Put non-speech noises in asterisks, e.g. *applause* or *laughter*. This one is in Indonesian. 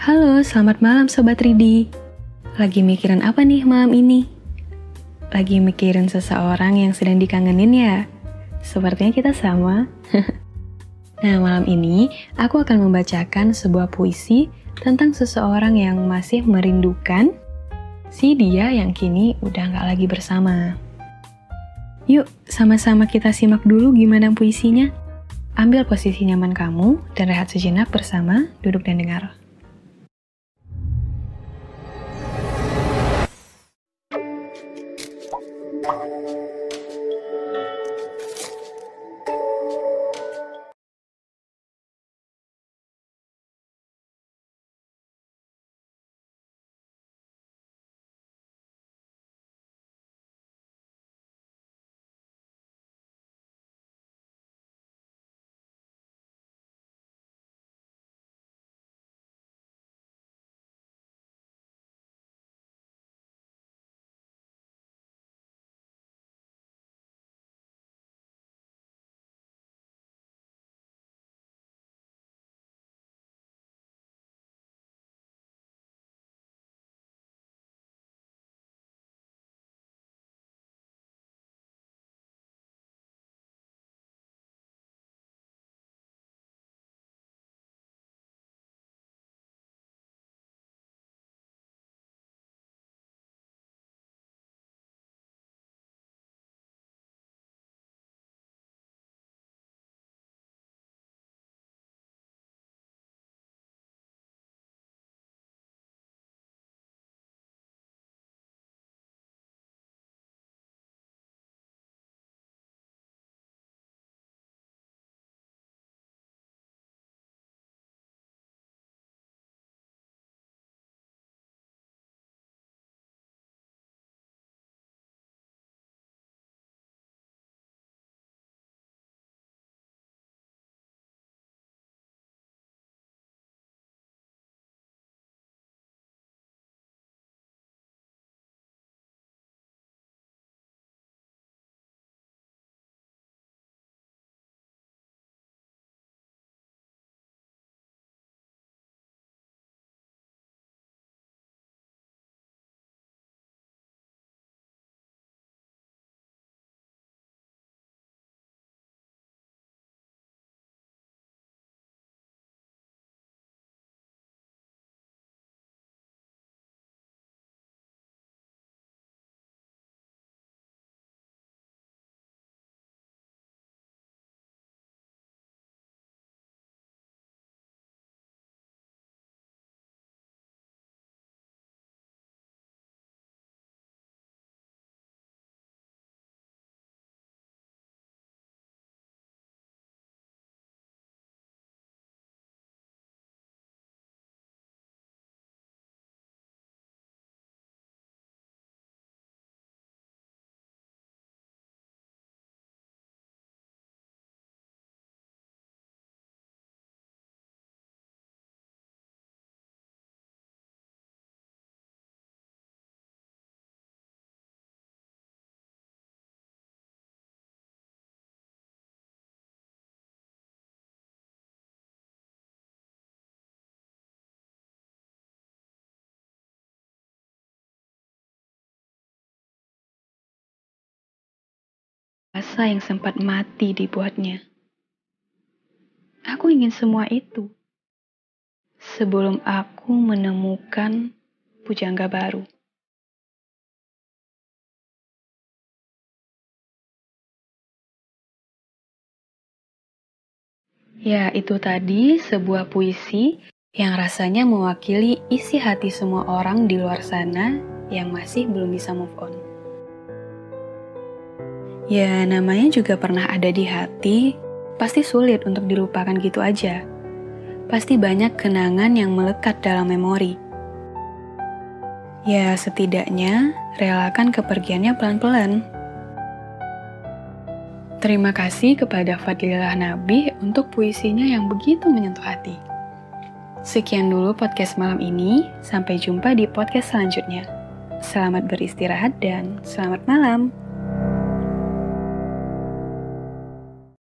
Halo, selamat malam Sobat Ridi. Lagi mikirin apa nih malam ini? Lagi mikirin seseorang yang sedang dikangenin ya? Sepertinya kita sama. *laughs* nah, malam ini aku akan membacakan sebuah puisi tentang seseorang yang masih merindukan si dia yang kini udah gak lagi bersama. Yuk, sama-sama kita simak dulu gimana puisinya. Ambil posisi nyaman kamu dan rehat sejenak bersama, duduk dan dengar. Rasa yang sempat mati dibuatnya. Aku ingin semua itu. Sebelum aku menemukan pujangga baru. Ya, itu tadi sebuah puisi yang rasanya mewakili isi hati semua orang di luar sana yang masih belum bisa move on. Ya, namanya juga pernah ada di hati, pasti sulit untuk dilupakan gitu aja. Pasti banyak kenangan yang melekat dalam memori. Ya, setidaknya relakan kepergiannya pelan-pelan. Terima kasih kepada Fadlilah Nabi untuk puisinya yang begitu menyentuh hati. Sekian dulu podcast malam ini, sampai jumpa di podcast selanjutnya. Selamat beristirahat dan selamat malam.